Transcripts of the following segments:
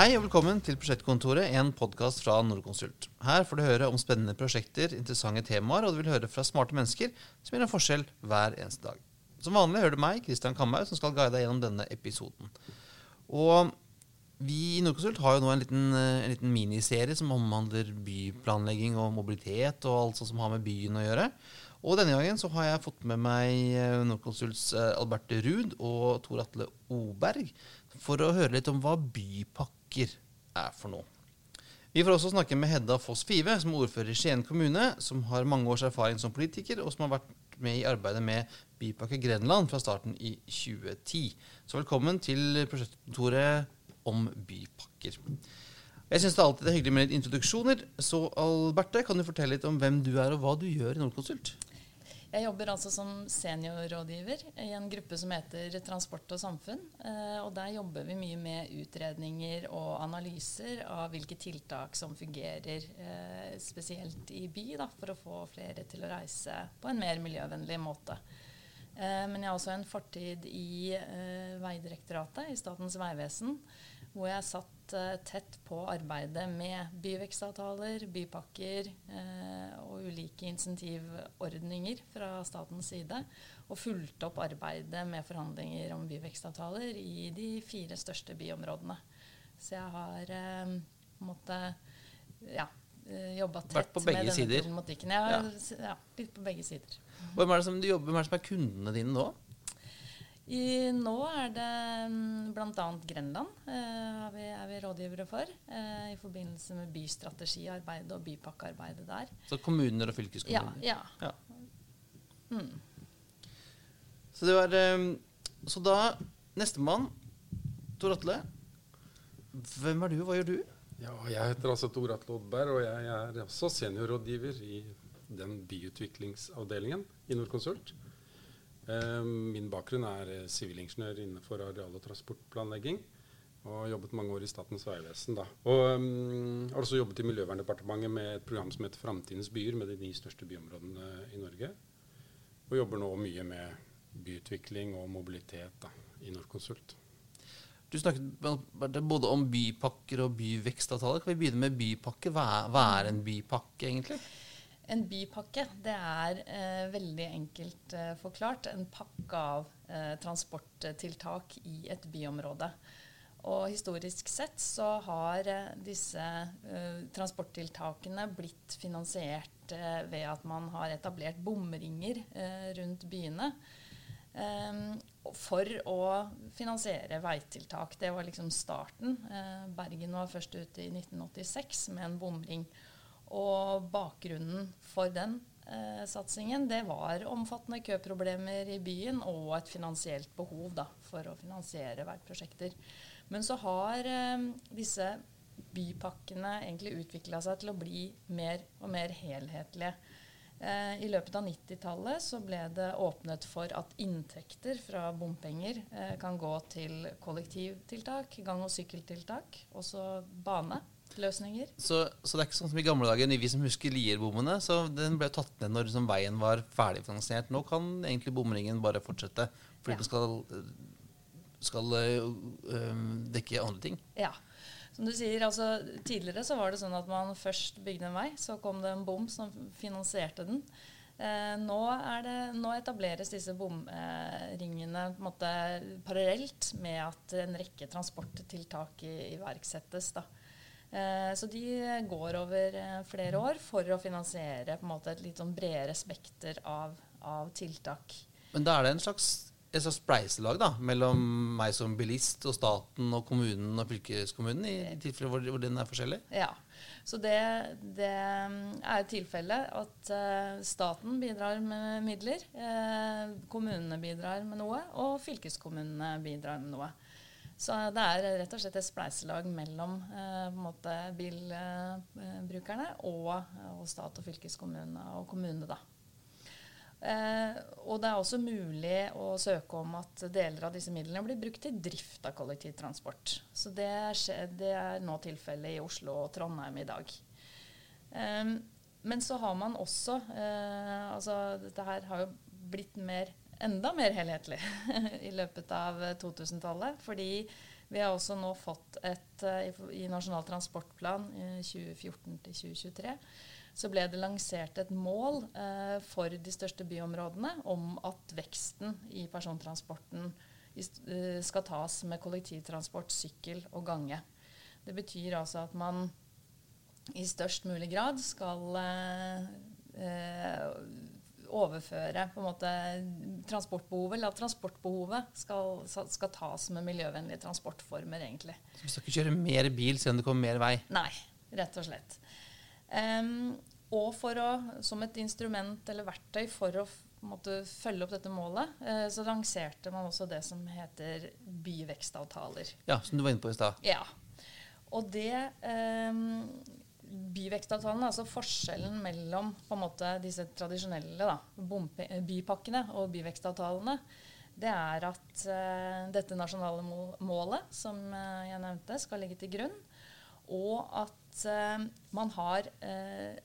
Hei og velkommen til Prosjektkontoret, en podkast fra Nordkonsult. Her får du høre om spennende prosjekter, interessante temaer, og du vil høre fra smarte mennesker som gjør en forskjell hver eneste dag. Som vanlig hører du meg, Kristian Kamhaug, som skal guide deg gjennom denne episoden. Og vi i Nordkonsult har jo nå en liten, eh, en liten miniserie som omhandler byplanlegging og mobilitet og alt sånt som har med byen å gjøre. Og denne gangen så har jeg fått med meg eh, Nordkonsults eh, Alberte Ruud og Tor Atle Oberg for å høre litt om hva bypakke banker er for noe. Vi får også snakke med Hedda Foss Five, som er ordfører i Skien kommune, som har mange års erfaring som politiker, og som har vært med i arbeidet med Bypakke Grenland fra starten i 2010. Så velkommen til prosjektkontoret om bypakker. Jeg syns det alltid er hyggelig med litt introduksjoner. Så Alberte, kan du fortelle litt om hvem du er, og hva du gjør i Nordkonsult? Jeg jobber altså som seniorrådgiver i en gruppe som heter Transport og samfunn. Eh, og der jobber vi mye med utredninger og analyser av hvilke tiltak som fungerer eh, spesielt i by, da, for å få flere til å reise på en mer miljøvennlig måte. Eh, men jeg har også en fortid i Vegdirektoratet, i Statens vegvesen, hvor jeg satt tett på arbeidet med byvekstavtaler, bypakker uh, og ulike insentivordninger fra statens side. Og fulgte opp arbeidet med forhandlinger om byvekstavtaler i de fire største byområdene. Så jeg har uh, måttet ja, eh, jobba tett på begge med denne sider. problematikken. Jeg har, ja. ja, litt på begge sider. Hvem er det som du jobber med, som er kundene dine nå? I, nå er det mm, bl.a. Grenland eh, er, vi, er, vi, rådgivere for. Eh, I forbindelse med bystrategiarbeidet og bypakkearbeidet der. Så kommuner og fylkeskommuner? Ja. ja. ja. Mm. Så det var eh, Så da Nestemann, Tor Atle. Hvem er du, og hva gjør du? Ja, Jeg heter altså Tor Atle Oddberg, og jeg er også seniorrådgiver i den byutviklingsavdelingen i Nordkonsult. Eh, min bakgrunn er eh, sivilingeniør innenfor areal- og transportplanlegging. Og har jobbet mange år i Statens vegvesen. da. Og um, har også jobbet i Miljøverndepartementet med et program som heter Framtidens byer, med de ni største byområdene i Norge. Og jobber nå mye med byutvikling og mobilitet da, i Norconsult. Du snakket både om bypakker og byvekstavtaler. Kan vi begynne med bypakke? Hva er, hva er en bypakke, egentlig? En bypakke det er eh, veldig enkelt eh, forklart en pakke av eh, transporttiltak i et byområde. Og historisk sett så har eh, disse eh, transporttiltakene blitt finansiert eh, ved at man har etablert bomringer rundt byene. for å finansiere veitiltak. Det var liksom starten. Bergen var først ute i 1986 med en bomring. Og bakgrunnen for den eh, satsingen det var omfattende køproblemer i byen og et finansielt behov da, for å finansiere veiprosjekter. Men så har eh, disse bypakkene egentlig utvikla seg til å bli mer og mer helhetlige. Eh, I løpet av 90-tallet så ble det åpnet for at inntekter fra bompenger eh, kan gå til kollektivtiltak, gang- og sykkeltiltak, også bane løsninger. Så, så, det er ikke sånn som i gamle dager, vi som husker Lierbommene, så den ble tatt ned når liksom, veien var ferdigfinansiert. Nå kan egentlig bomringen bare fortsette, fordi ja. den skal, skal øh, dekke andre ting. Ja. Som du sier, altså Tidligere så var det sånn at man først bygde en vei, så kom det en bom som finansierte den. Eh, nå, det, nå, etableres disse bomringene eh, parallelt med at en rekke transporttiltak iverksettes. Da. Eh, så de går over eh, flere år for å finansiere måte, et litt sånn bredere spekter av, av, tiltak. Men da er det en slags, et slags spleiselag da, mellom meg som bilist og staten og kommunen og fylkeskommunen, i tilfeller hvor, hvor den er forskjellig? Ja. Så det, det er tilfellet at uh, staten bidrar med midler, kommunene bidrar med noe, og fylkeskommunene bidrar med noe. Så det er rett og slett et spleiselag mellom eh, bilbrukerne og, og, stat og fylkeskommune og kommune. Da. Eh, og det er også mulig å søke om at deler av disse midlene blir brukt til drift av kollektivtransport. Så det, skjer, det er nå tilfellet i Oslo og Trondheim i dag. Eh, men så har man også eh, altså Dette her har jo blitt mer enda mer helhetlig i løpet av 2000-tallet. Fordi Vi har også nå fått et eh, I Nasjonal transportplan 2014-2023 så ble det lansert et mål eh, for de største byområdene om at veksten i persontransporten eh, skal tas med kollektivtransport, sykkel og gange. Det betyr altså at man i størst mulig grad skal eh, eh overføre måte transportbehovet, eller at transportbehovet skal, skal, tas med miljøvennlige transportformer, egentlig. Så vi skal ikke kjøre mer bil selv om det kommer mer vei? Nei, rett og slett. Um, og for å, som et instrument eller verktøy for å måtte følge opp dette målet, uh, så lanserte man også det som heter byvekstavtaler. Ja, Som du var inne på i stad. Ja. Og det um, Byvekstavtalene, altså forskjellen mellom måte, disse tradisjonelle da, bypakkene og byvekstavtalene, det er at uh, dette nasjonale målet, som uh, jeg nevnte, skal ligge til grunn og at uh, man, har,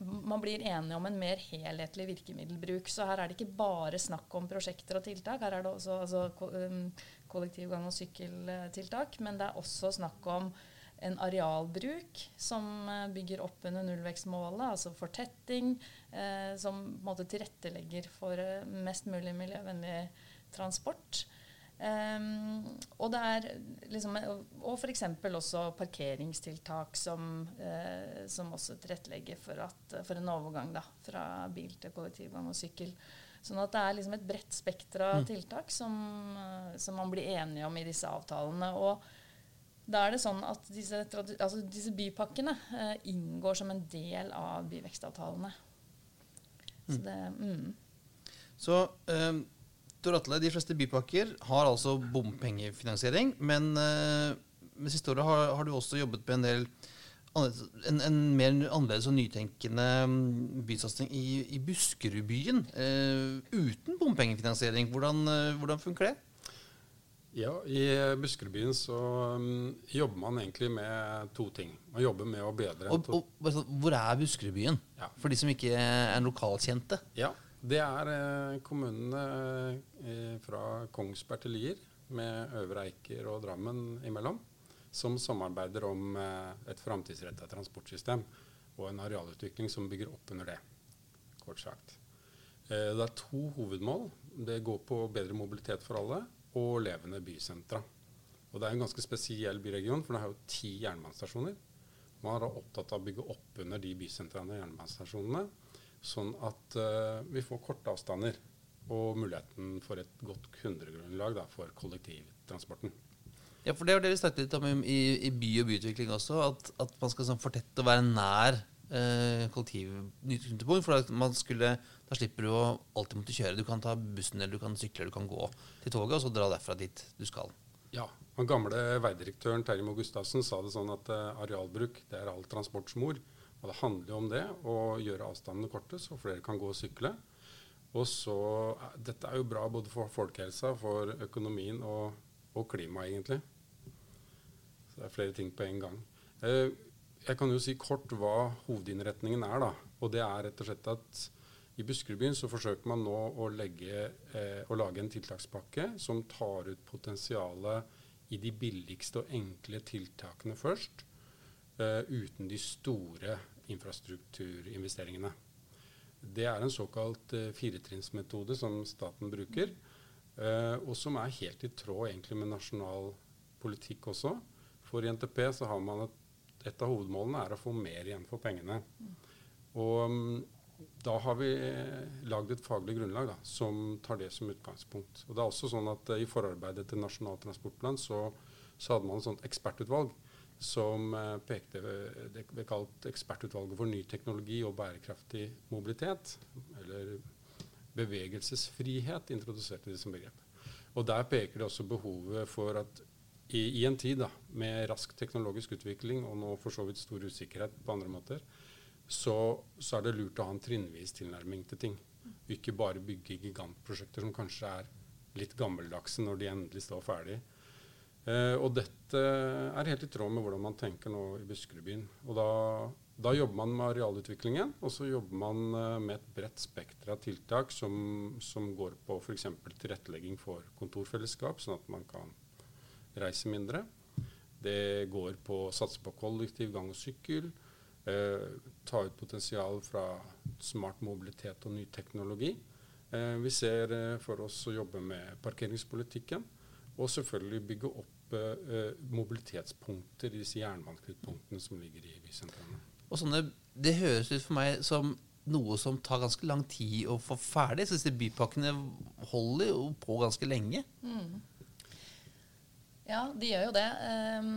man blir enige om en mer helhetlig virkemiddelbruk. Så her er det ikke bare snakk om prosjekter og tiltak. Her er det også altså, um, kollektivgang- og sykkeltiltak. Men det er også snakk om en arealbruk som uh, bygger opp under nullvekstmålet, altså fortetting, som på en måte tilrettelegger for mest mulig miljøvennlig transport. Um, og det er liksom, og f.eks. også parkeringstiltak som, uh, som også tilrettelegger for, at, for en overgang da, fra bil til kollektivgang og sykkel. Sånn at det er liksom et bredt spekter av mm. tiltak som, som, man blir enige om i disse avtalene. Og da er det sånn at disse, altså disse bypakkene eh, inngår som en del av byvekstavtalene. Så mm. det mm. Så eh, Doratle, de fleste bypakker har altså bompengefinansiering. Men eh, med siste året har, har, du også jobbet med en del en, en mer annerledes og nytenkende mm, bysatsing i, i Buskerudbyen. Eh, uten bompengefinansiering. Hvordan, uh, hvordan, funker det? Ja, I Buskerudbyen så um, jobber man egentlig med to ting. Man jobber med å bedre og, og, Hvor er Buskerudbyen? Ja. For de som ikke er lokalkjente? Ja, det er eh, kommunene eh, fra Kongsberg til Lier, med Øvre Eiker og Drammen imellom, som samarbeider om eh, et framtidsretta transportsystem og en arealutvikling som bygger opp under det, kort sagt. Eh, det er to hovedmål. Det går på bedre mobilitet for alle og levende bysentra. Og det er en ganske spesiell byregion, for det har jo ti jernbanestasjoner. Man er opptatt av å bygge opp under de bysentrene og jernbanestasjonene sånn at uh, vi får korte avstander og muligheten for et godt kundegrunnlag da, for kollektivtransporten. Ja, for Det har dere snakket litt om i, i by og byutvikling også, at, at man skal sånn, fortette og være nær eh, kollektivknutepunkt. For man skulle, da slipper du å alltid måtte kjøre. Du kan ta bussen eller du kan sykle eller du kan gå til toget og så dra derfra dit du skal. Ja. Den gamle veidirektøren Terje Gustavsen sa det sånn at uh, arealbruk det er all transports mor. Og det handler jo om det, å gjøre avstandene korte, så flere kan gå og sykle. Og så, Dette er jo bra både for folkehelsa, for økonomien og, og klimaet, egentlig. Så det er flere ting på en gang. Eh, jeg kan jo si kort hva hovedinnretningen er. da, og det er rett og slett at i Buskerudbyen så forsøker man nå å, legge, eh, å lage en tiltakspakke som tar ut potensialet i de billigste og enkle tiltakene først, eh, uten de store infrastrukturinvesteringene. Det er en såkalt eh, firetrinnsmetode som staten bruker, uh, og som er helt i tråd egentlig med nasjonal politikk også. For i NTP så har man et, et av hovedmålene er å få mer igjen for pengene. Og um, da har vi lagd et faglig grunnlag da, som tar det som utgangspunkt. Og det er også sånn at uh, I forarbeidet til Nasjonal transportplan så, så hadde man et sånt ekspertutvalg som eh, pekte Det ble kalt Ekspertutvalget for ny teknologi og bærekraftig mobilitet. Eller bevegelsesfrihet introduserte de som begrep. Og Der peker det også behovet for at i, i en tid da, med rask teknologisk utvikling og nå for så vidt stor usikkerhet på andre måter, så, så er det lurt å ha en trinnvis tilnærming til ting. Ikke bare bygge gigantprosjekter som kanskje er litt gammeldagse når de endelig står ferdig Eh, og dette er helt i tråd med hvordan man tenker nå i Buskerudbyen. Og da, da, jobber man med arealutviklingen, og så jobber man eh, med et bredt spekter av tiltak som, som går på f.eks. tilrettelegging for kontorfellesskap, sånn at man kan reise mindre. Det går på å satse på kollektiv, gang og sykkel. Eh, ta ut potensial fra smart mobilitet og ny teknologi. Eh, vi ser eh, for oss å jobbe med parkeringspolitikken. Og selvfølgelig bygge opp eh, mobilitetspunkter i disse jernbaneknutepunktene som ligger i bysentrene. Og sånne, Det høres ut for meg som noe som tar ganske lang tid å få ferdig. Så disse bypakkene holder jo på ganske lenge. Mm. Ja, de gjør jo det. Um,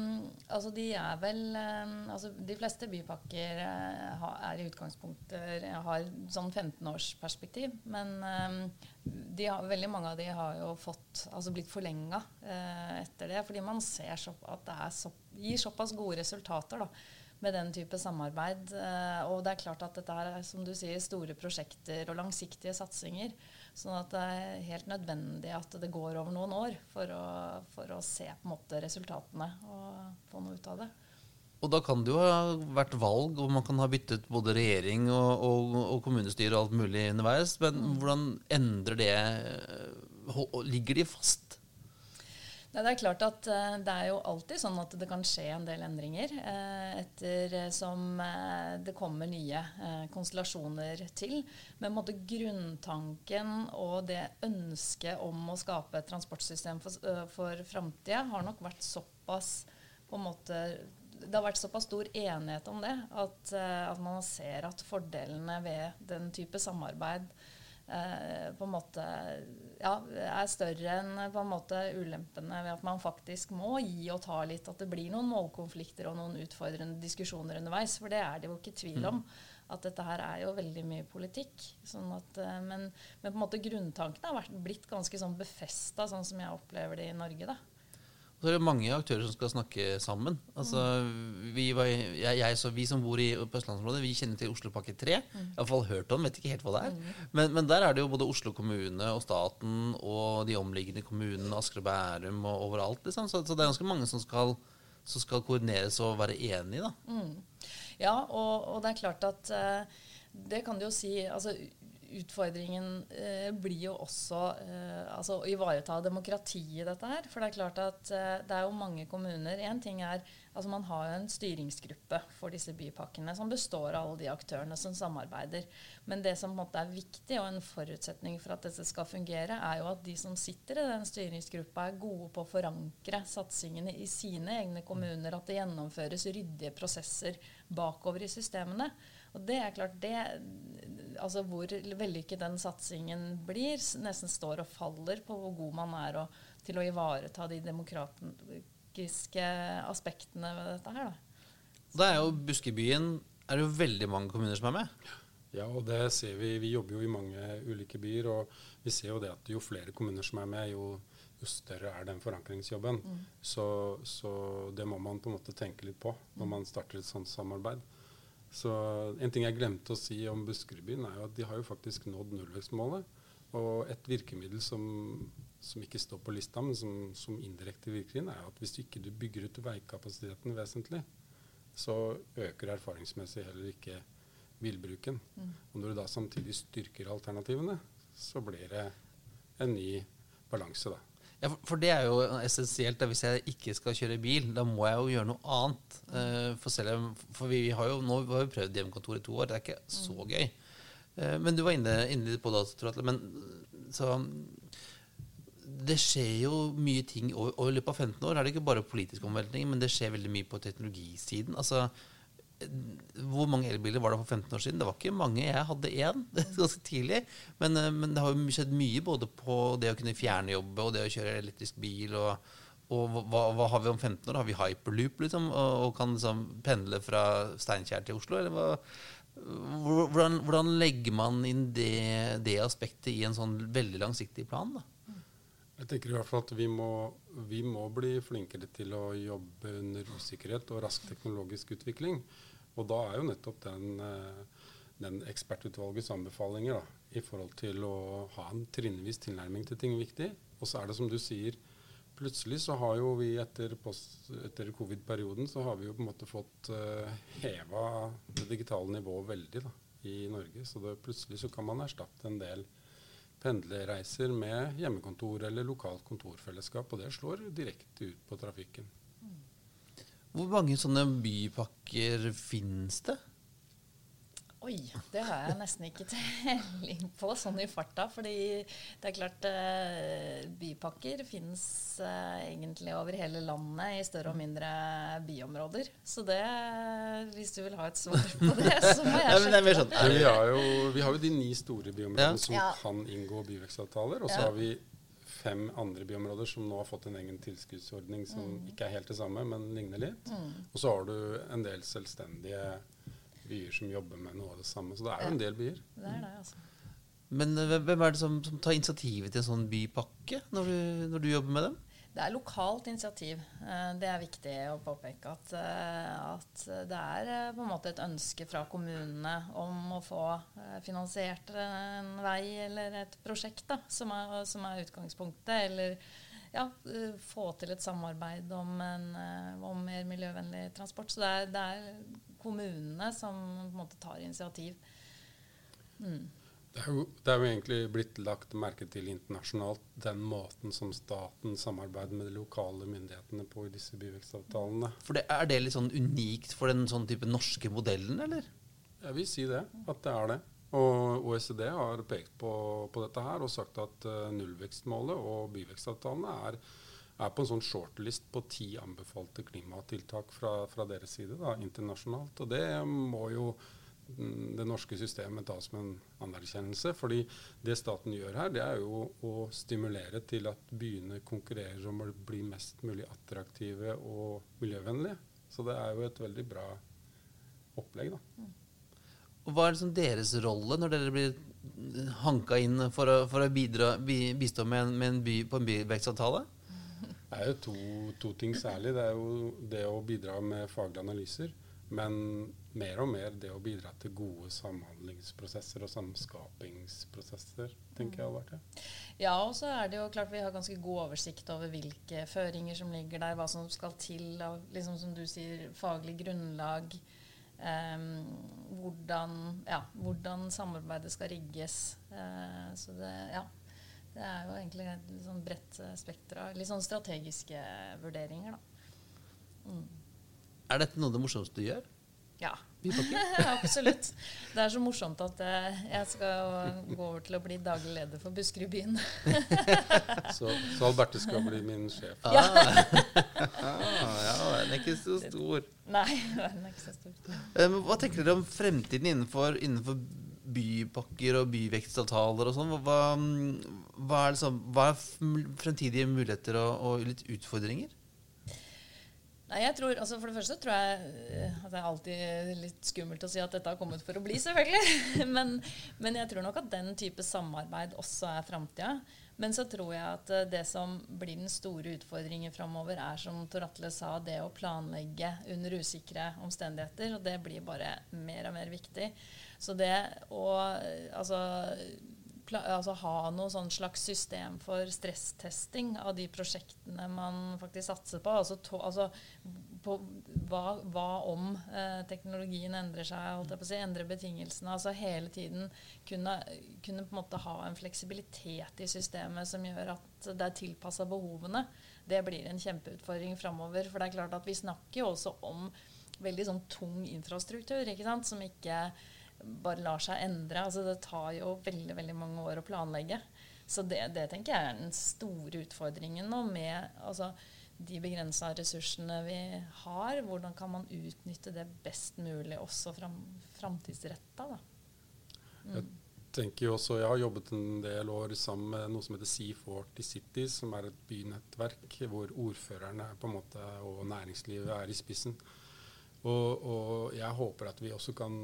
altså de er vel um, altså De fleste bypakker uh, er i utgangspunktet har sånn 15-årsperspektiv. Men um, har, veldig mange av de har jo fått, altså blitt forlenga uh, etter det. Fordi man ser så, at det så, gir såpass gode resultater. da med den type samarbeid. Uh, og det er klart at dette er som du sier, store prosjekter og langsiktige satsinger. Sånn at det er helt nødvendig at det går over noen år for å, for å se på en måte resultatene og få noe ut av det. Og da kan det jo ha vært valg, og man kan ha byttet både regjering og, og, og kommunestyre og alt mulig underveis. Men mm. hvordan endrer det Ligger de fast? Det er klart at uh, det er jo alltid sånn at det kan skje en del endringer uh, ettersom uh, det kommer nye konstellasjoner til. Men måtte grunntanken og det ønsket om å skape et transportsystem for, for framtida har nok vært såpass på en måte det har vært såpass stor enighet om det at, at man ser at fordelene ved den type samarbeid eh, på en måte ja, er større enn på en måte ulempene ved at man faktisk må gi og ta litt. At det blir noen målkonflikter og noen utfordrende diskusjoner underveis. For det er det jo ikke tvil om. Mm. At dette her er jo veldig mye politikk. Sånn at, eh, men, men, på en måte grunntankene har vært, blitt ganske sånn befesta, sånn som jeg opplever det i Norge. da. Så er det mange aktører som skal snakke sammen. Altså, vi, var, jeg, jeg, vi, som bor i, på østlandsområdet, vi kjenner til Oslopakke 3. Mm. Iallfall hørt om, vet ikke helt hva det er. Mm. Men, men, der er det jo både Oslo kommune og staten og de omliggende kommunene, Asker og Bærum og overalt. Liksom. Så, så, det er ganske mange som skal, som skal koordineres og være enige. Da. Mm. Ja, og, og, det er klart at uh, det kan du jo si altså, utfordringen eh, blir jo også eh, altså å ivareta demokratiet i dette her. For det er klart at eh, det er jo mange kommuner En ting er altså Man har jo en styringsgruppe for disse bypakkene som består av alle de aktørene som samarbeider. Men det som på en måte er viktig, og en forutsetning for at dette skal fungere, er jo at de som sitter i den styringsgruppa, er gode på å forankre satsingene i sine egne kommuner. At det gjennomføres ryddige prosesser bakover i systemene. Og det er klart, det, altså Hvor vellykket den satsingen blir, nesten står og faller på hvor god man er og, til å ivareta de demokratiske aspektene ved dette her. Da. Det er jo Buskebyen er det jo veldig mange kommuner som er med. Ja, og det ser vi. Vi jobber jo i mange ulike byer, og vi ser jo det at jo flere kommuner som er med, jo, jo større er den forankringsjobben. Mm. Så, så, det må man på en måte tenke litt på når man starter et sånt samarbeid. Så En ting jeg glemte å si om Buskerudbyen, er jo at de har jo faktisk nådd nullvekstmålet. Og et virkemiddel som, som, ikke står på lista, men som, som indirekte virker inn, er at hvis du ikke du bygger ut veikapasiteten vesentlig, så øker erfaringsmessig heller ikke bilbruken. Mm. Og når du da samtidig styrker alternativene, så blir det en ny balanse, da. Ja, for det er jo essensielt. Hvis jeg ikke skal kjøre bil, da må jeg jo gjøre noe annet. Uh, for, selv, for vi, har jo nå har vi prøvd hjemmekontor i to år. Det er ikke så mm. gøy. Uh, men du var inne, inne på det også, Men så Det skjer jo mye ting over, over løpet av 15 år. Er det ikke bare politisk omveltning, men det skjer veldig mye på teknologisiden. Altså hvor mange elbiler var det for 15 år siden? Det var ikke mange. Jeg hadde én ganske tidlig. Men, eh, men, det har jo skjedd mye både på det å kunne fjernjobbe og det å kjøre elektrisk bil. Og, og hva, hva, har vi om 15 år? Har vi hyperloop liksom, og, og kan liksom pendle fra Steinkjer til Oslo? Eller hva, hvordan, hvordan, legger man inn det, det, aspektet i en sånn veldig langsiktig plan? da? Jeg tenker i hvert fall at vi må, vi må, bli flinkere til å jobbe under usikkerhet og rask teknologisk utvikling. Og da er jo nettopp den, eh, den ekspertutvalgets anbefalinger da, i forhold til å ha en trinnvis tilnærming til ting viktig. Og så er det som du sier, plutselig så har jo vi etter, etter covid-perioden så har vi jo på en måte fått uh, heva det digitale nivået veldig da, i Norge. Så det, plutselig så kan man erstatte en del pendlerreiser med hjemmekontor eller lokalt kontorfellesskap. Og det slår direkte ut på trafikken. Hvor mange sånne bypakker finnes det? Oi, det har jeg nesten ikke telling på sånn i farta. Fordi det er klart eh, bypakker finnes eh, egentlig over hele landet i større og mindre byområder. Så det, hvis du vil ha et svar på det, så må jeg Ja, sjekke sånn, vi har, jo, vi har jo de ni store byområdene Ja. som Ja. kan inngå byvekstavtaler. Og så Ja. har vi fem andre byområder som nå har fått en egen tilskuddsordning som Mm. ikke er helt det samme, men ligner litt. Og så har du en del selvstendige byer som jobber med noe av det samme. Så det er jo en del byer. Det er det, altså. Men eh, hvem hvem er det som, som tar initiativet til en sånn bypakke når du, når du jobber med dem? Det er lokalt initiativ. Eh, Det er viktig å påpeke at, eh, at det er eh, på en måte et ønske fra kommunene om å få finansiert en vei eller et prosjekt da, som, er, som er utgangspunktet. Eller ja, få til et samarbeid om, en, om mer miljøvennlig transport. Så det er, det er kommunene som på en måte tar initiativ. Mm. Det er, jo, det er jo egentlig blitt lagt merke til internasjonalt den måten som staten samarbeider med de lokale myndighetene på i disse byvekstavtalene. For det, Er det litt sånn unikt for den sånn type norske modellen, eller? Jeg vil si det, at det er det. Og OECD har pekt på, på dette her og sagt at uh, nullvekstmålet og byvekstavtalene er, er på en sånn shortlist på ti anbefalte klimatiltak fra, fra deres side da, internasjonalt. Og det må jo det norske systemet tas som en anerkjennelse. fordi det staten gjør her, det er jo å stimulere til at byene konkurrerer om å bli mest mulig attraktive og miljøvennlige. Så det er jo et veldig bra opplegg, da. Og Hva er liksom deres rolle når dere blir hanka inn for å, for å bidra, bi, bistå med en, med en by, på en byvekstavtale? Det er jo to, to ting særlig. Det er jo det å bidra med faglige analyser. Men mer og mer det å bidra til gode samhandlingsprosesser og samskapingsprosesser, tenker jeg har vært det. Ja, og så er det jo klart vi har ganske god oversikt over hvilke føringer som ligger der, hva som skal til av, liksom som du sier, faglig grunnlag. Um, hvordan, ja, hvordan samarbeidet skal rigges. Uh, så det, ja, det er jo egentlig et litt sånn bredt eh, spekter av litt sånn strategiske vurderinger, da. Mm. Er dette noe av det morsomste du gjør? Ja, absolutt. Det er så morsomt at eh, jeg skal gå over til å bli daglig leder for Buskerudbyen. Så, så Alberte skal bli min sjef. Ah. ah, ja, den er ikke så stor. Nei, den er ikke så stor. Eh, men Hva tenker dere om fremtiden innenfor, innenfor bypakker og byvekstavtaler og sånn? Hva, hva, hva, er liksom, fremtidige muligheter og, og litt utfordringer? Nei, jeg tror, altså For det første tror jeg eh, at det er alltid litt skummelt å si at dette har kommet for å bli, selvfølgelig. Men, men jeg tror nok at den type samarbeid også er framtida. Men så tror jeg at eh, det som blir den store utfordringen framover, er som Tor Atle sa, det å planlegge under usikre omstendigheter. Og det blir bare mer og mer viktig. Så det å eh, altså altså ha noe sånn slags system for stresstesting av de prosjektene man faktisk satser på. Altså, to, altså på hva, hva om eh, teknologien endrer seg, si, endrer betingelsene. Altså hele tiden kunne, kunne på en måte ha en fleksibilitet i systemet som gjør at det er tilpassa behovene. Det blir en kjempeutfordring framover. For det er klart at vi snakker jo også om veldig sånn tung infrastruktur, ikke sant, som ikke bare lar seg endre. Altså, det tar jo veldig veldig mange år å planlegge. Så det, det tenker jeg er den store utfordringen nå med altså, de begrensa ressursene vi har. Hvordan kan man utnytte det best mulig også fram, framtidsretta? da? Jeg tenker jo også, jeg har jobbet en del år sammen med noe som heter Sea40 Cities, som er et bynettverk hvor ordførerne på en måte, og næringslivet er i spissen. Og, og jeg håper at vi også kan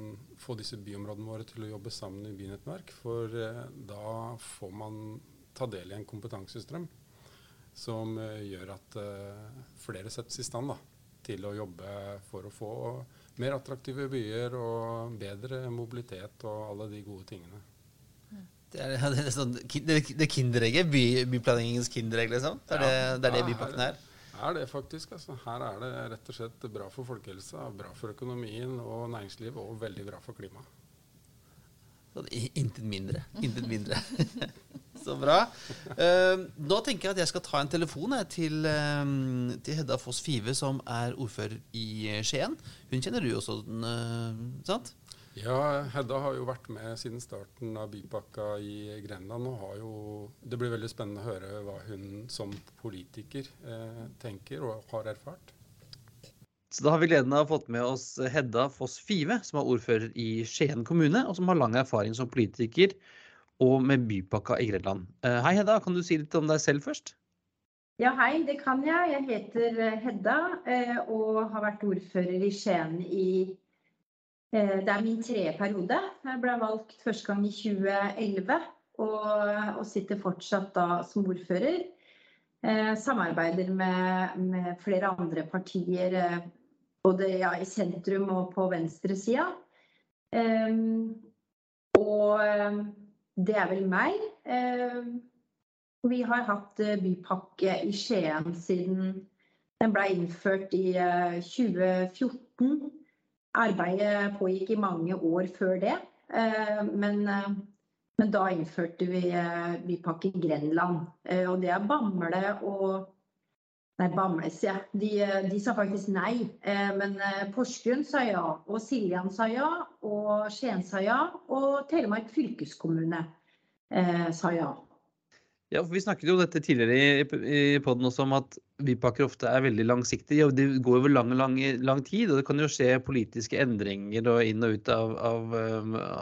få disse byområdene våre til å jobbe sammen i bynettverk. For eh, da får man ta del i en kompetansestrøm som eh, gjør at eh, flere settes i stand da, til å jobbe for å få mer attraktive byer og bedre mobilitet og alle de gode tingene. Det er, det er sånn, det, det kinderegget, by, byplanleggingens kinderegg, liksom? Det er det, det, er det bypakken er? Er det faktisk. Altså. Her er det rett og slett bra for folkehelsa, bra for økonomien og næringslivet, og veldig bra for klimaet. Intet mindre. Intet mindre. Så bra. Uh, nå tenker jeg at jeg skal ta en telefon jeg, til, um, til, Hedda Foss Five, som er ordfører i Skien. Hun kjenner du også, uh, sant? Ja, Hedda har jo vært med siden starten av bypakka i Grenland. og har jo, Det blir veldig spennende å høre hva hun som politiker eh, tenker og har erfart. Så Da har vi gleden av å fått med oss Hedda Foss Five, som er ordfører i Skien kommune, og som har lang erfaring som politiker og med bypakka i Grenland. Eh, hei Hedda, kan du si litt om deg selv først? Ja, hei, det kan jeg. Jeg heter eh, Hedda eh, og har vært ordfører i Skien i Det er min tredje periode. Jeg ble valgt første gang i 2011 og, og sitter fortsatt da som ordfører. Samarbeider med, med flere andre partier både ja, i sentrum og på venstresida. Eh, og um, det er vel meg. Eh, vi har hatt bypakke i Skien siden den ble innført i uh, 2014. Arbeidet pågikk i mange år før det. Uh, men, men, da innførte vi bypakke i Grenland. og det er Bamble og Nei, Bambles, ja. De, de, sa faktisk nei. Eh, men eh, Porsgrunn sa ja, og Siljan sa ja, og Skien sa ja, og Telemark fylkeskommune eh, sa ja. Ja, for Vi snakket jo dette tidligere i, i poden også om at bypakker ofte er veldig langsiktige. og Det går over lang, lang, lang tid, og det kan jo skje politiske endringer og inn og ut av, av,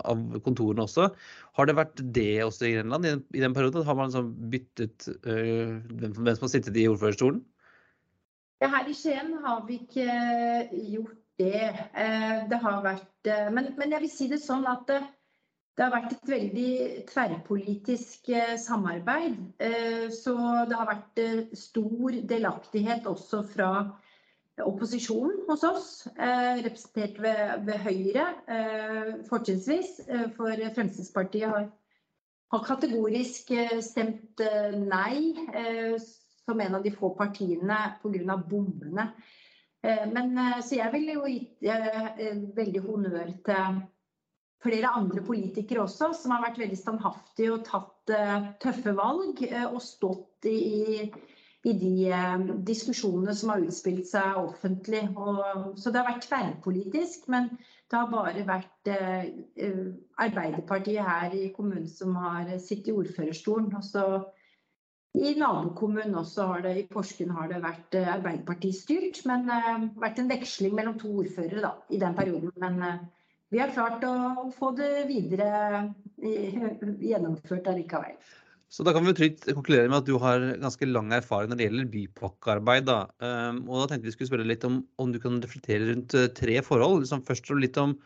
av kontorene også. Har det vært det også i Grenland i den, i den perioden? Har man liksom byttet øh, hvem som har sittet i ordførerstolen? Ja, her i Skien har vi ikke eh, gjort det. Eh, det har vært eh, Men, men jeg vil si det sånn at det, har vært et veldig tverrpolitisk samarbeid. Så det har vært stor delaktighet også fra opposisjonen hos oss, representert ved, ved Høyre fortrinnsvis. For Fremskrittspartiet har, har kategorisk stemt nei som en av de få partiene pga. bommene. Eh, men, eh, så jeg ville jo gi eh, veldig honnør til flere andre politikere også, som har vært veldig standhaftige og tatt tøffe valg. Og stått i, i de diskusjonene som har utspilt seg offentlig. Og, så det har vært tverrpolitisk, men det har bare vært Arbeiderpartiet her i kommunen som har sittet i ordførerstolen. Og så i nabokommunen også har det, i Porsgrunn har det vært Arbeiderpartistyrt, men uh, vært en veksling mellom to ordførere da, i den perioden. Men uh, vi har klart å få det videre gjennomført allikevel. Så da kan vi trygt konkludere med at du har ganske lang erfaring når det gjelder bypakkearbeid. Da. Um, og da tenkte vi skulle spørre litt om om du kan reflektere rundt tre forhold. Liksom først litt om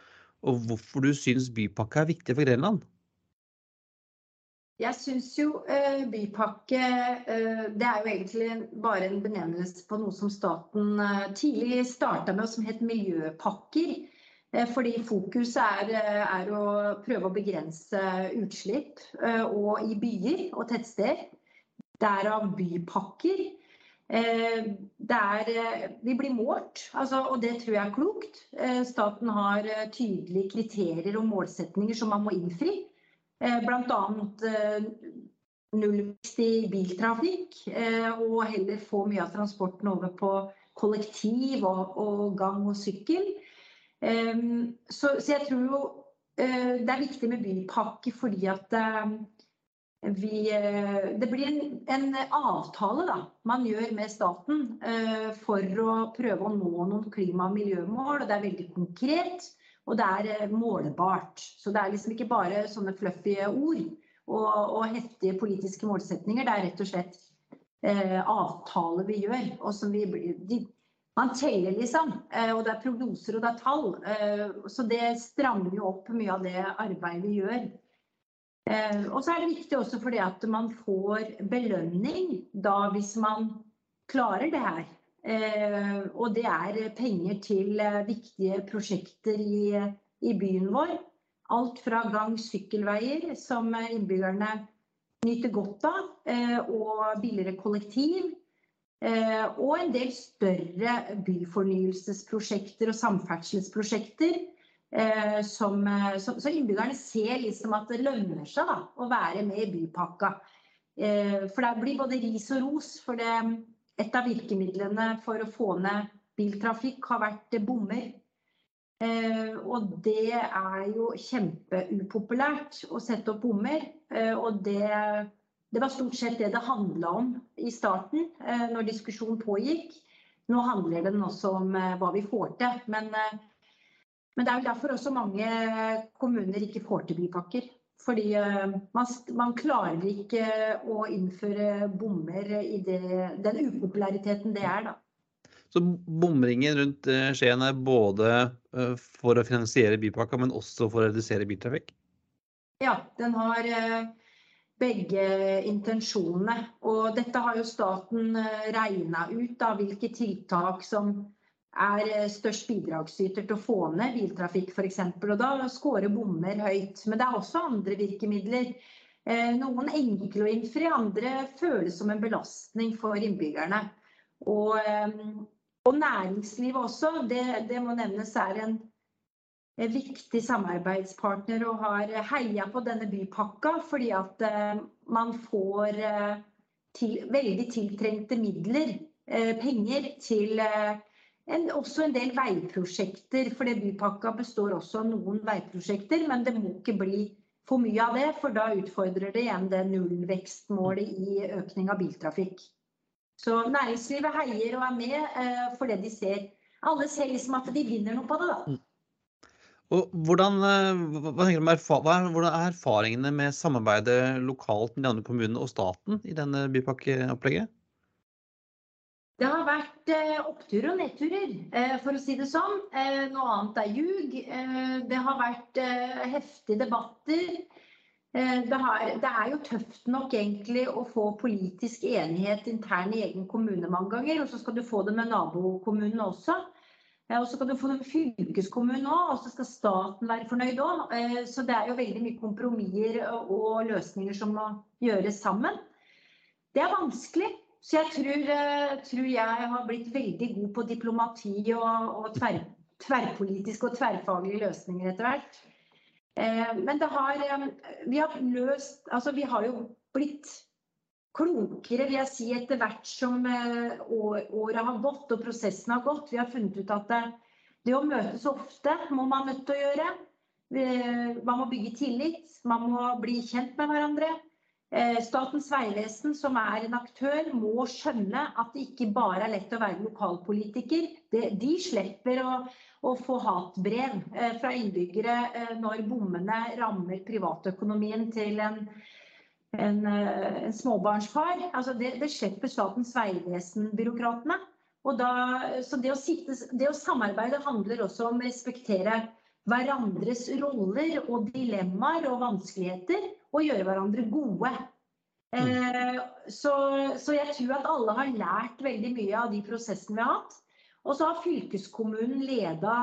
hvorfor du syns bypakke er viktig for Grenland. Jeg syns jo uh, bypakke uh, Det er jo egentlig bare en benevnelse på noe som staten tidlig starta med, som het miljøpakker. Fordi fokuset er, er, å prøve å begrense utslipp og i byer og tettsteder. Derav bypakker. Der vi blir målt, altså, og det tror jeg er klokt. Staten har tydelige kriterier og målsetninger som man må innfri. Eh, Bl.a. Eh, nullvekst i biltrafikk, eh, og heller få mye av transporten over på kollektiv og, og gang og sykkel. Så, så, jeg tror jo det er viktig med bypakke fordi at vi, det blir en, en, avtale da, man gjør med staten for å prøve å nå noen klima- og miljømål. og Det er veldig konkret. Og det er eh, målbart. Så det er liksom ikke bare sånne fluffy ord og, og heftige politiske målsetninger. Det er rett og slett eh, avtaler vi gjør. og som vi de, man teller, liksom. Eh, og det er prognoser og det er tall. Eh, så det strammer jo opp mye av det arbeidet vi gjør. Eh, og så er det viktig også fordi at man får belønning da hvis man klarer det her. Og det er penger til viktige prosjekter i, i byen vår. Alt fra gang- sykkelveier, som innbyggerne nyter godt av, og billigere kollektiv. Og en del større byfornyelsesprosjekter og samferdselsprosjekter Eh, som, så, så, innbyggerne ser liksom at det lønner seg da, å være med i bypakka. Eh, for det blir både ris og ros. For det, et av virkemidlene for å få ned biltrafikk har vært bommer. Eh, og det er jo kjempeupopulært å sette opp bommer. Og det, det var stort sett det det handla om i starten, når diskusjonen pågikk. Nå handler den også om hva vi får til. Men men det er jo derfor også mange kommuner ikke får til bypakker. Fordi eh, man, man klarer ikke å innføre bommer i det, den upopulariteten det er, da. Så bomringen rundt eh, Skien er både eh, for å finansiere bypakka, men også for å redusere biltrafikk? Ja, den har begge intensjonene. Og dette har jo staten regna ut, da, hvilke tiltak som er eh, størst bidragsyter til å få ned biltrafikk f.eks. Og da scorer bommer høyt. Men det er også andre virkemidler. Eh, noen enkle å innfri, andre føles som en belastning for innbyggerne. Og, eh, og næringslivet også, det, det, må nevnes er en viktig samarbeidspartner og har heia på denne bypakka fordi at man får til, veldig tiltrengte midler, penger, til en, også en del veiprosjekter. For bypakka består også av noen veiprosjekter, men det må ikke bli for mye av det. For da utfordrer det igjen det nullvekstmålet i økning av biltrafikk. Så næringslivet heier og er med eh, det de ser Alle ser liksom at de vinner noe på det, da. Og hvordan, hva hva, hva er, hvordan er erfaringene med samarbeidet lokalt med de andre kommunene og staten i denne bypakkeopplegget? Det har vært eh, oppturer og nedturer, eh, for å si det sånn. Eh, noe annet er ljug. Eh, det har vært eh, heftige debatter. Eh, det, har, det, er jo tøft nok egentlig å få politisk enighet internt i egen kommune mange ganger. Og så skal du få det med nabokommunene også. Og så kan du få en med fylkeskommunen òg, og så skal staten være fornøyd òg. Så det er jo veldig mye kompromisser og løsninger som må gjøres sammen. Det er vanskelig. Så jeg tror, eh, tror, jeg har blitt veldig god på diplomati og, og tver, tverrpolitiske og tverrfaglige løsninger etter hvert. Eh, men det har eh, Vi har løst Altså, vi har jo blitt klokere, vil jeg si, etter hvert som året har gått og prosessen har gått. Vi har funnet ut at det, det å møtes ofte må man nødt til å gjøre. Man må bygge tillit, man må bli kjent med hverandre. Eh, Statens vegvesen, som er en aktør, må skjønne at det ikke bare er lett å være lokalpolitiker. De slipper å, å få hatbrev eh, fra innbyggere eh, når bommene rammer privatøkonomien til en, en, en småbarnsfar. Altså det, det, slipper Statens vegvesen-byråkratene. Så det å, sitte, det å samarbeide handler også om å respektere hverandres roller og dilemmaer og vanskeligheter og gjøre hverandre gode. Eh, så, så, jeg tror at alle har lært veldig mye av de prosessene vi har hatt. Og så har fylkeskommunen leda,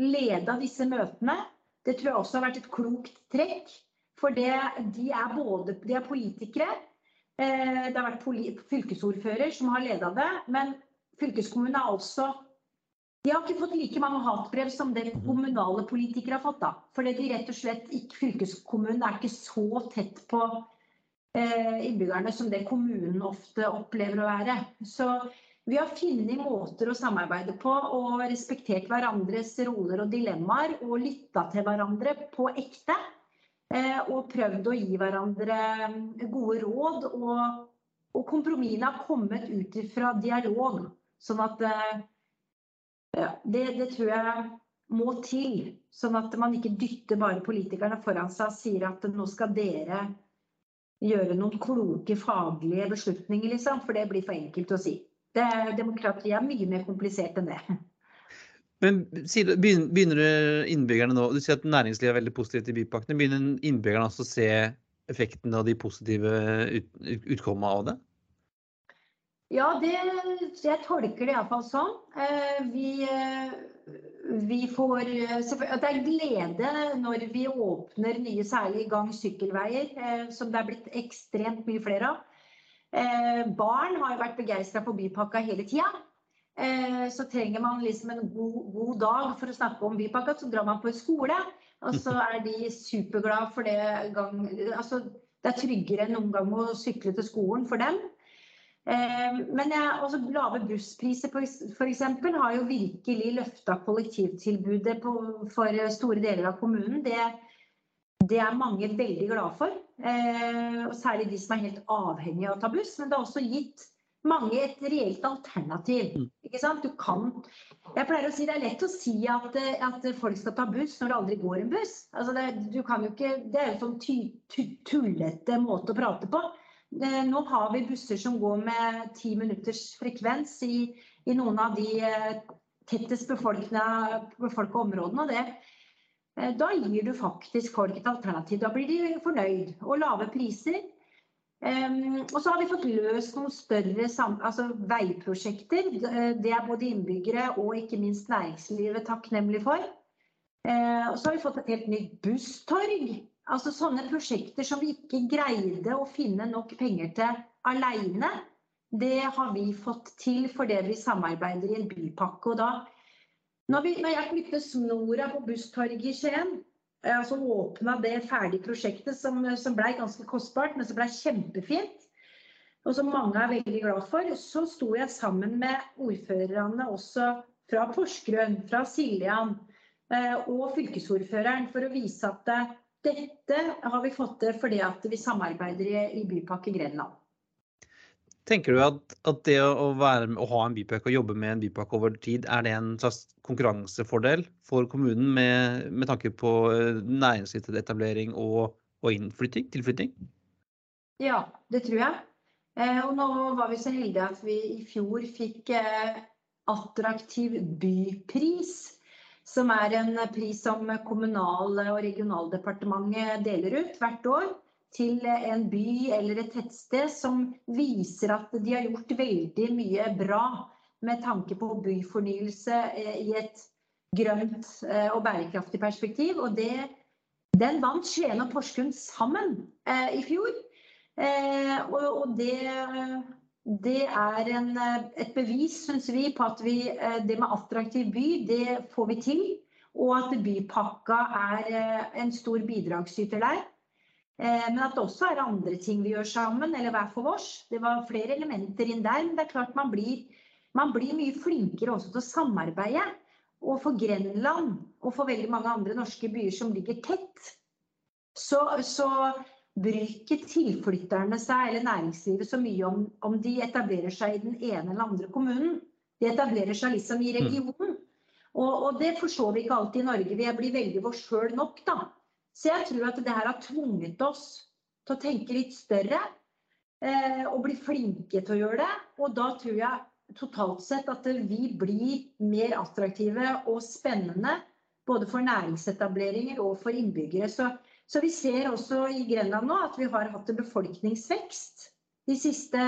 leda disse møtene. Det tror jeg også har vært et klokt trekk. For det, de, er både, de er politikere. Eh, det har vært fylkesordfører som har leda det. Men fylkeskommunen er også de har ikke fått like mange hatbrev som det kommunale politikere har fått. da. Fordi de rett og slett ikke, Fylkeskommunen er ikke så tett på eh, innbyggerne som det kommunen ofte opplever å være. Så vi har funnet måter å samarbeide på og respektert hverandres roller og dilemmaer. Og lytta til hverandre på ekte. Eh, og prøvd å gi hverandre gode råd. Og, og kompromissene har kommet ut fra dialog. Sånn at eh, det, det, tror jeg må til. Sånn at man ikke dytter bare politikerne foran seg og sier at nå skal dere gjøre noen kloke faglige beslutninger, liksom. For det blir for enkelt å si. Det, demokrati er mye mer komplisert enn det. Men begynner innbyggerne nå, Du sier at næringslivet er veldig positivt til bypakkene. Begynner innbyggerne også å se effekten av de positive ut, utkommene av det? Ja, det, jeg tolker det iallfall sånn. Eh, vi, eh, vi får Det er glede når vi åpner nye, særlig gang sykkelveier, eh, som det er blitt ekstremt mye flere av. Barn har jo vært begeistra for bypakka hele tida. Eh, så trenger man liksom en god, god, dag for å snakke om bypakka, så drar man på en skole. Og så er de superglade for det gang altså, Det er tryggere enn noen gang å sykle til skolen for dem. Eh, men jeg, også lave busspriser f.eks. har jo virkelig løfta kollektivtilbudet på, for store deler av kommunen. Det, det er mange veldig glade for. Eh, og særlig de som er helt avhengige av å ta buss. Men det har også gitt mange et reelt alternativ. Mm. Ikke sant? Du kan Jeg pleier å si det er lett å si at, at folk skal ta buss når det aldri går en buss. Altså det, du kan jo ikke, det er jo en sånn tullete måte å prate på. Nå har vi busser som går med ti minutters frekvens i, i, noen av de eh, tettest befolka områdene. og det eh, da gir du faktisk folk et alternativ. Da blir de fornøyd. Og lave priser Um, og så har vi fått løst noen større altså veiprosjekter. Det er både innbyggere og ikke minst næringslivet takknemlig for. Uh, og så har vi fått et helt nytt busstorg. Altså sånne prosjekter som vi ikke greide å finne nok penger til alene. Det har vi fått til fordi vi samarbeider i en bypakke. Og da, når, vi, når jeg flytter snora på busstorget i Skien, Eh, så åpna det ferdige prosjektet, som, som blei ganske kostbart, men som blei kjempefint. Og som mange er veldig glad for. Så sto jeg sammen med ordførerne også fra Porsgrunn, fra Siljan eh, og fylkesordføreren for å vise at dette har vi fått til fordi at vi samarbeider i Bypakke Grenland. Tenker du at, at det å, være, å, ha en bypakke og jobbe med en bypakke over tid, er det en slags konkurransefordel for kommunen med, med tanke på eh, næringslivsetablering og, og innflytting, tilflytting? Ja, det tror jeg. Eh, og nå var vi så heldige at vi i fjor fikk eh, attraktiv bypris. Som er en pris som Kommunal- og regionaldepartementet deler ut hvert år til en by eller et tettsted som viser at de har gjort veldig mye bra med tanke på byfornyelse eh, i et grønt eh, og bærekraftig perspektiv. Og det, den vant Skien og Porsgrunn sammen eh, i fjor. Eh, og, og det, det, er en, et bevis, syns vi, på at vi, eh, det med attraktiv by, det får vi til. Og at bypakka er en stor bidragsyter der. Eh, men at det også er andre ting vi gjør sammen, eller hver for oss. Det var flere elementer inn der. Men det er klart man blir, man blir mye flinkere også til å samarbeide. Og for Grenland og for veldig mange andre norske byer som ligger tett, så, så bryr ikke tilflytterne seg eller næringslivet så mye om, om de etablerer seg i den ene eller andre kommunen. De etablerer seg liksom i mm. regionen. Og, og det forstår vi ikke alltid i Norge. Vi blir veldig vår sjøl nok, da. Så jeg tror at det her har tvunget oss til å tenke litt større eh, og bli flinke til å gjøre det. Og da tror jeg totalt sett at vi blir mer attraktive og spennende både for næringsetableringer og for innbyggere. Så, så vi ser også i Grenland nå at vi har hatt en befolkningsvekst de siste,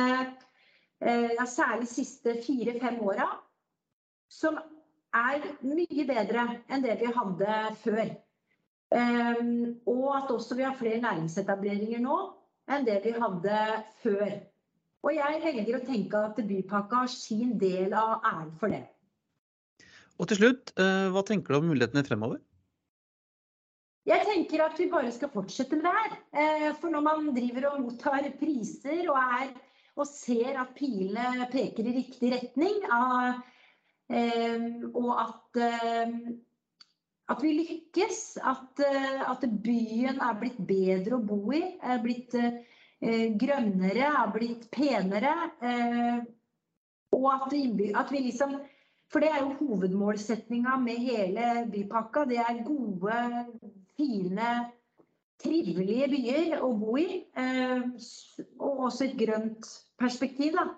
eh, ja, særlig siste fire-fem åra, som er mye bedre enn det vi hadde før. Ehm, og at også vi har flere næringsetableringer nå enn det vi hadde før. Og jeg velger å tenke at bypakka har sin del av æren for det. Og til slutt, eh, hva tenker du om mulighetene fremover? Jeg tenker at vi bare skal fortsette med det her. Eh, for når man driver og mottar priser og, er, og ser at pilene peker i riktig retning, ehm, og at at vi lykkes. At, eh, at, byen er blitt bedre å bo i. Er blitt eh, grønnere, er blitt penere. Eh, og at, at, vi liksom For det er jo hovedmålsetninga med hele bypakka. Det er gode, fine, trivelige byer å bo i. Eh, og også et grønt perspektiv, da.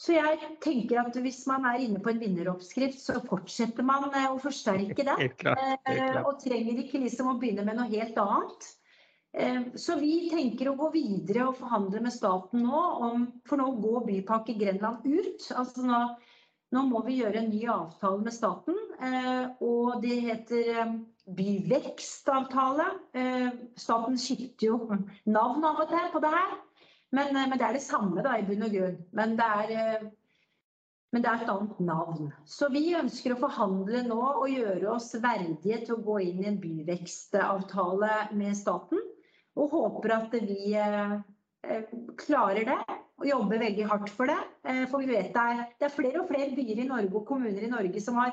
Så jeg tenker at hvis man er inne på en vinneroppskrift, så fortsetter man å forsterke det. Klart, eh, klart. Og trenger ikke liksom å begynne med noe helt annet. Eh, så vi tenker å gå videre og forhandle med staten nå om For nå går Bypakke Grenland ut. Altså nå, nå må vi gjøre en ny avtale med staten. Eh, og det heter byvekstavtale. Staten skifter jo navn av og til på det her. Men, eh, men, det er det samme da, i bunn og grunn. Men det er, eh, men det er et annet navn. Så vi ønsker å forhandle nå og gjøre oss verdige til å gå inn i en byvekstavtale med staten. Og håper at vi eh, klarer det og jobber veldig hardt for det. For vi vet det er, det er, flere og flere byer i Norge og kommuner i Norge som har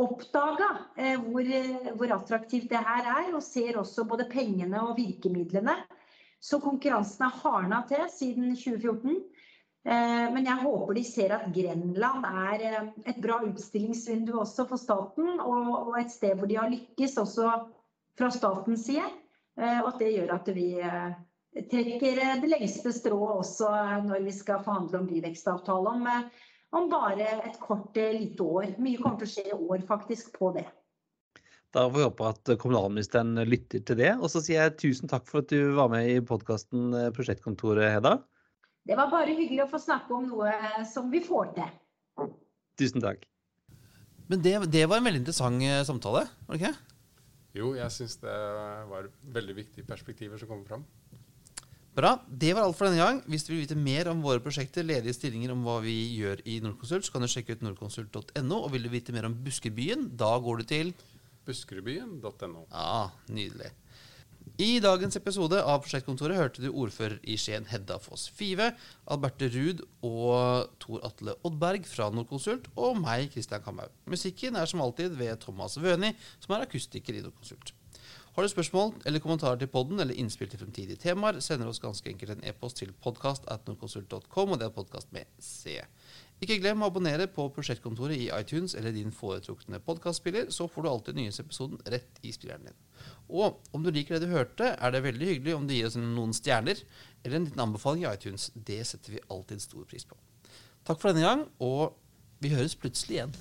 oppdaga hvor, hvor attraktivt det her er, og ser også både pengene og virkemidlene. Så konkurransen har hardna til siden 2014. Eh, men jeg håper de ser at Grenland er eh, et bra utstillingsvindu også for staten, og et sted hvor de har lykkes også fra statens side. Eh, og at det gjør at vi trekker det lengste strået også når vi skal forhandle om byvekstavtale om, om bare et kort, lite år. Mye kommer til å skje i år faktisk på det. Da får vi håpe at kommunalministeren lytter til det. Og så sier jeg tusen takk for at du var med i podkasten Prosjektkontoret, Hedda. Det var bare hyggelig å få snakke om noe som vi får til. Tusen takk. Men det, det var en veldig interessant eh, samtale, var det ikke? Jo, jeg syns det var veldig viktige perspektiver som kom fram. Bra. Det var alt for denne gang. Hvis du vil vite mer om våre prosjekter, ledige stillinger, om hva vi gjør i Nordkonsult, så kan du sjekke ut nordkonsult.no. Og vil du vite mer om Buskerbyen, da går du til Buskerudbyen.no. Ja, nydelig. I dagens episode av Prosjektkontoret hørte du ordfører i Skien Hedda Foss Five, Alberte Ruud og Tor Atle Oddberg fra Nordkonsult, og meg, Kristian Kamhaug. Musikken er som alltid ved Thomas Wøni, som er akustiker i Nordkonsult. Har du spørsmål eller kommentarer til podden eller innspill til fremtidige temaer, sender oss ganske enkelt en e-post til podkast.nordkonsult.com, og det er podkast med C. Ikke glem å abonnere på Prosjektkontoret i iTunes eller din foretrukne podkastspiller, så får du alltid nyeste episoden rett i spilleren din. Og om du liker det du hørte, er det veldig hyggelig om du gir oss noen stjerner eller en liten anbefaling i iTunes. Det setter vi alltid stor pris på. Takk for denne gang, og vi høres plutselig igjen.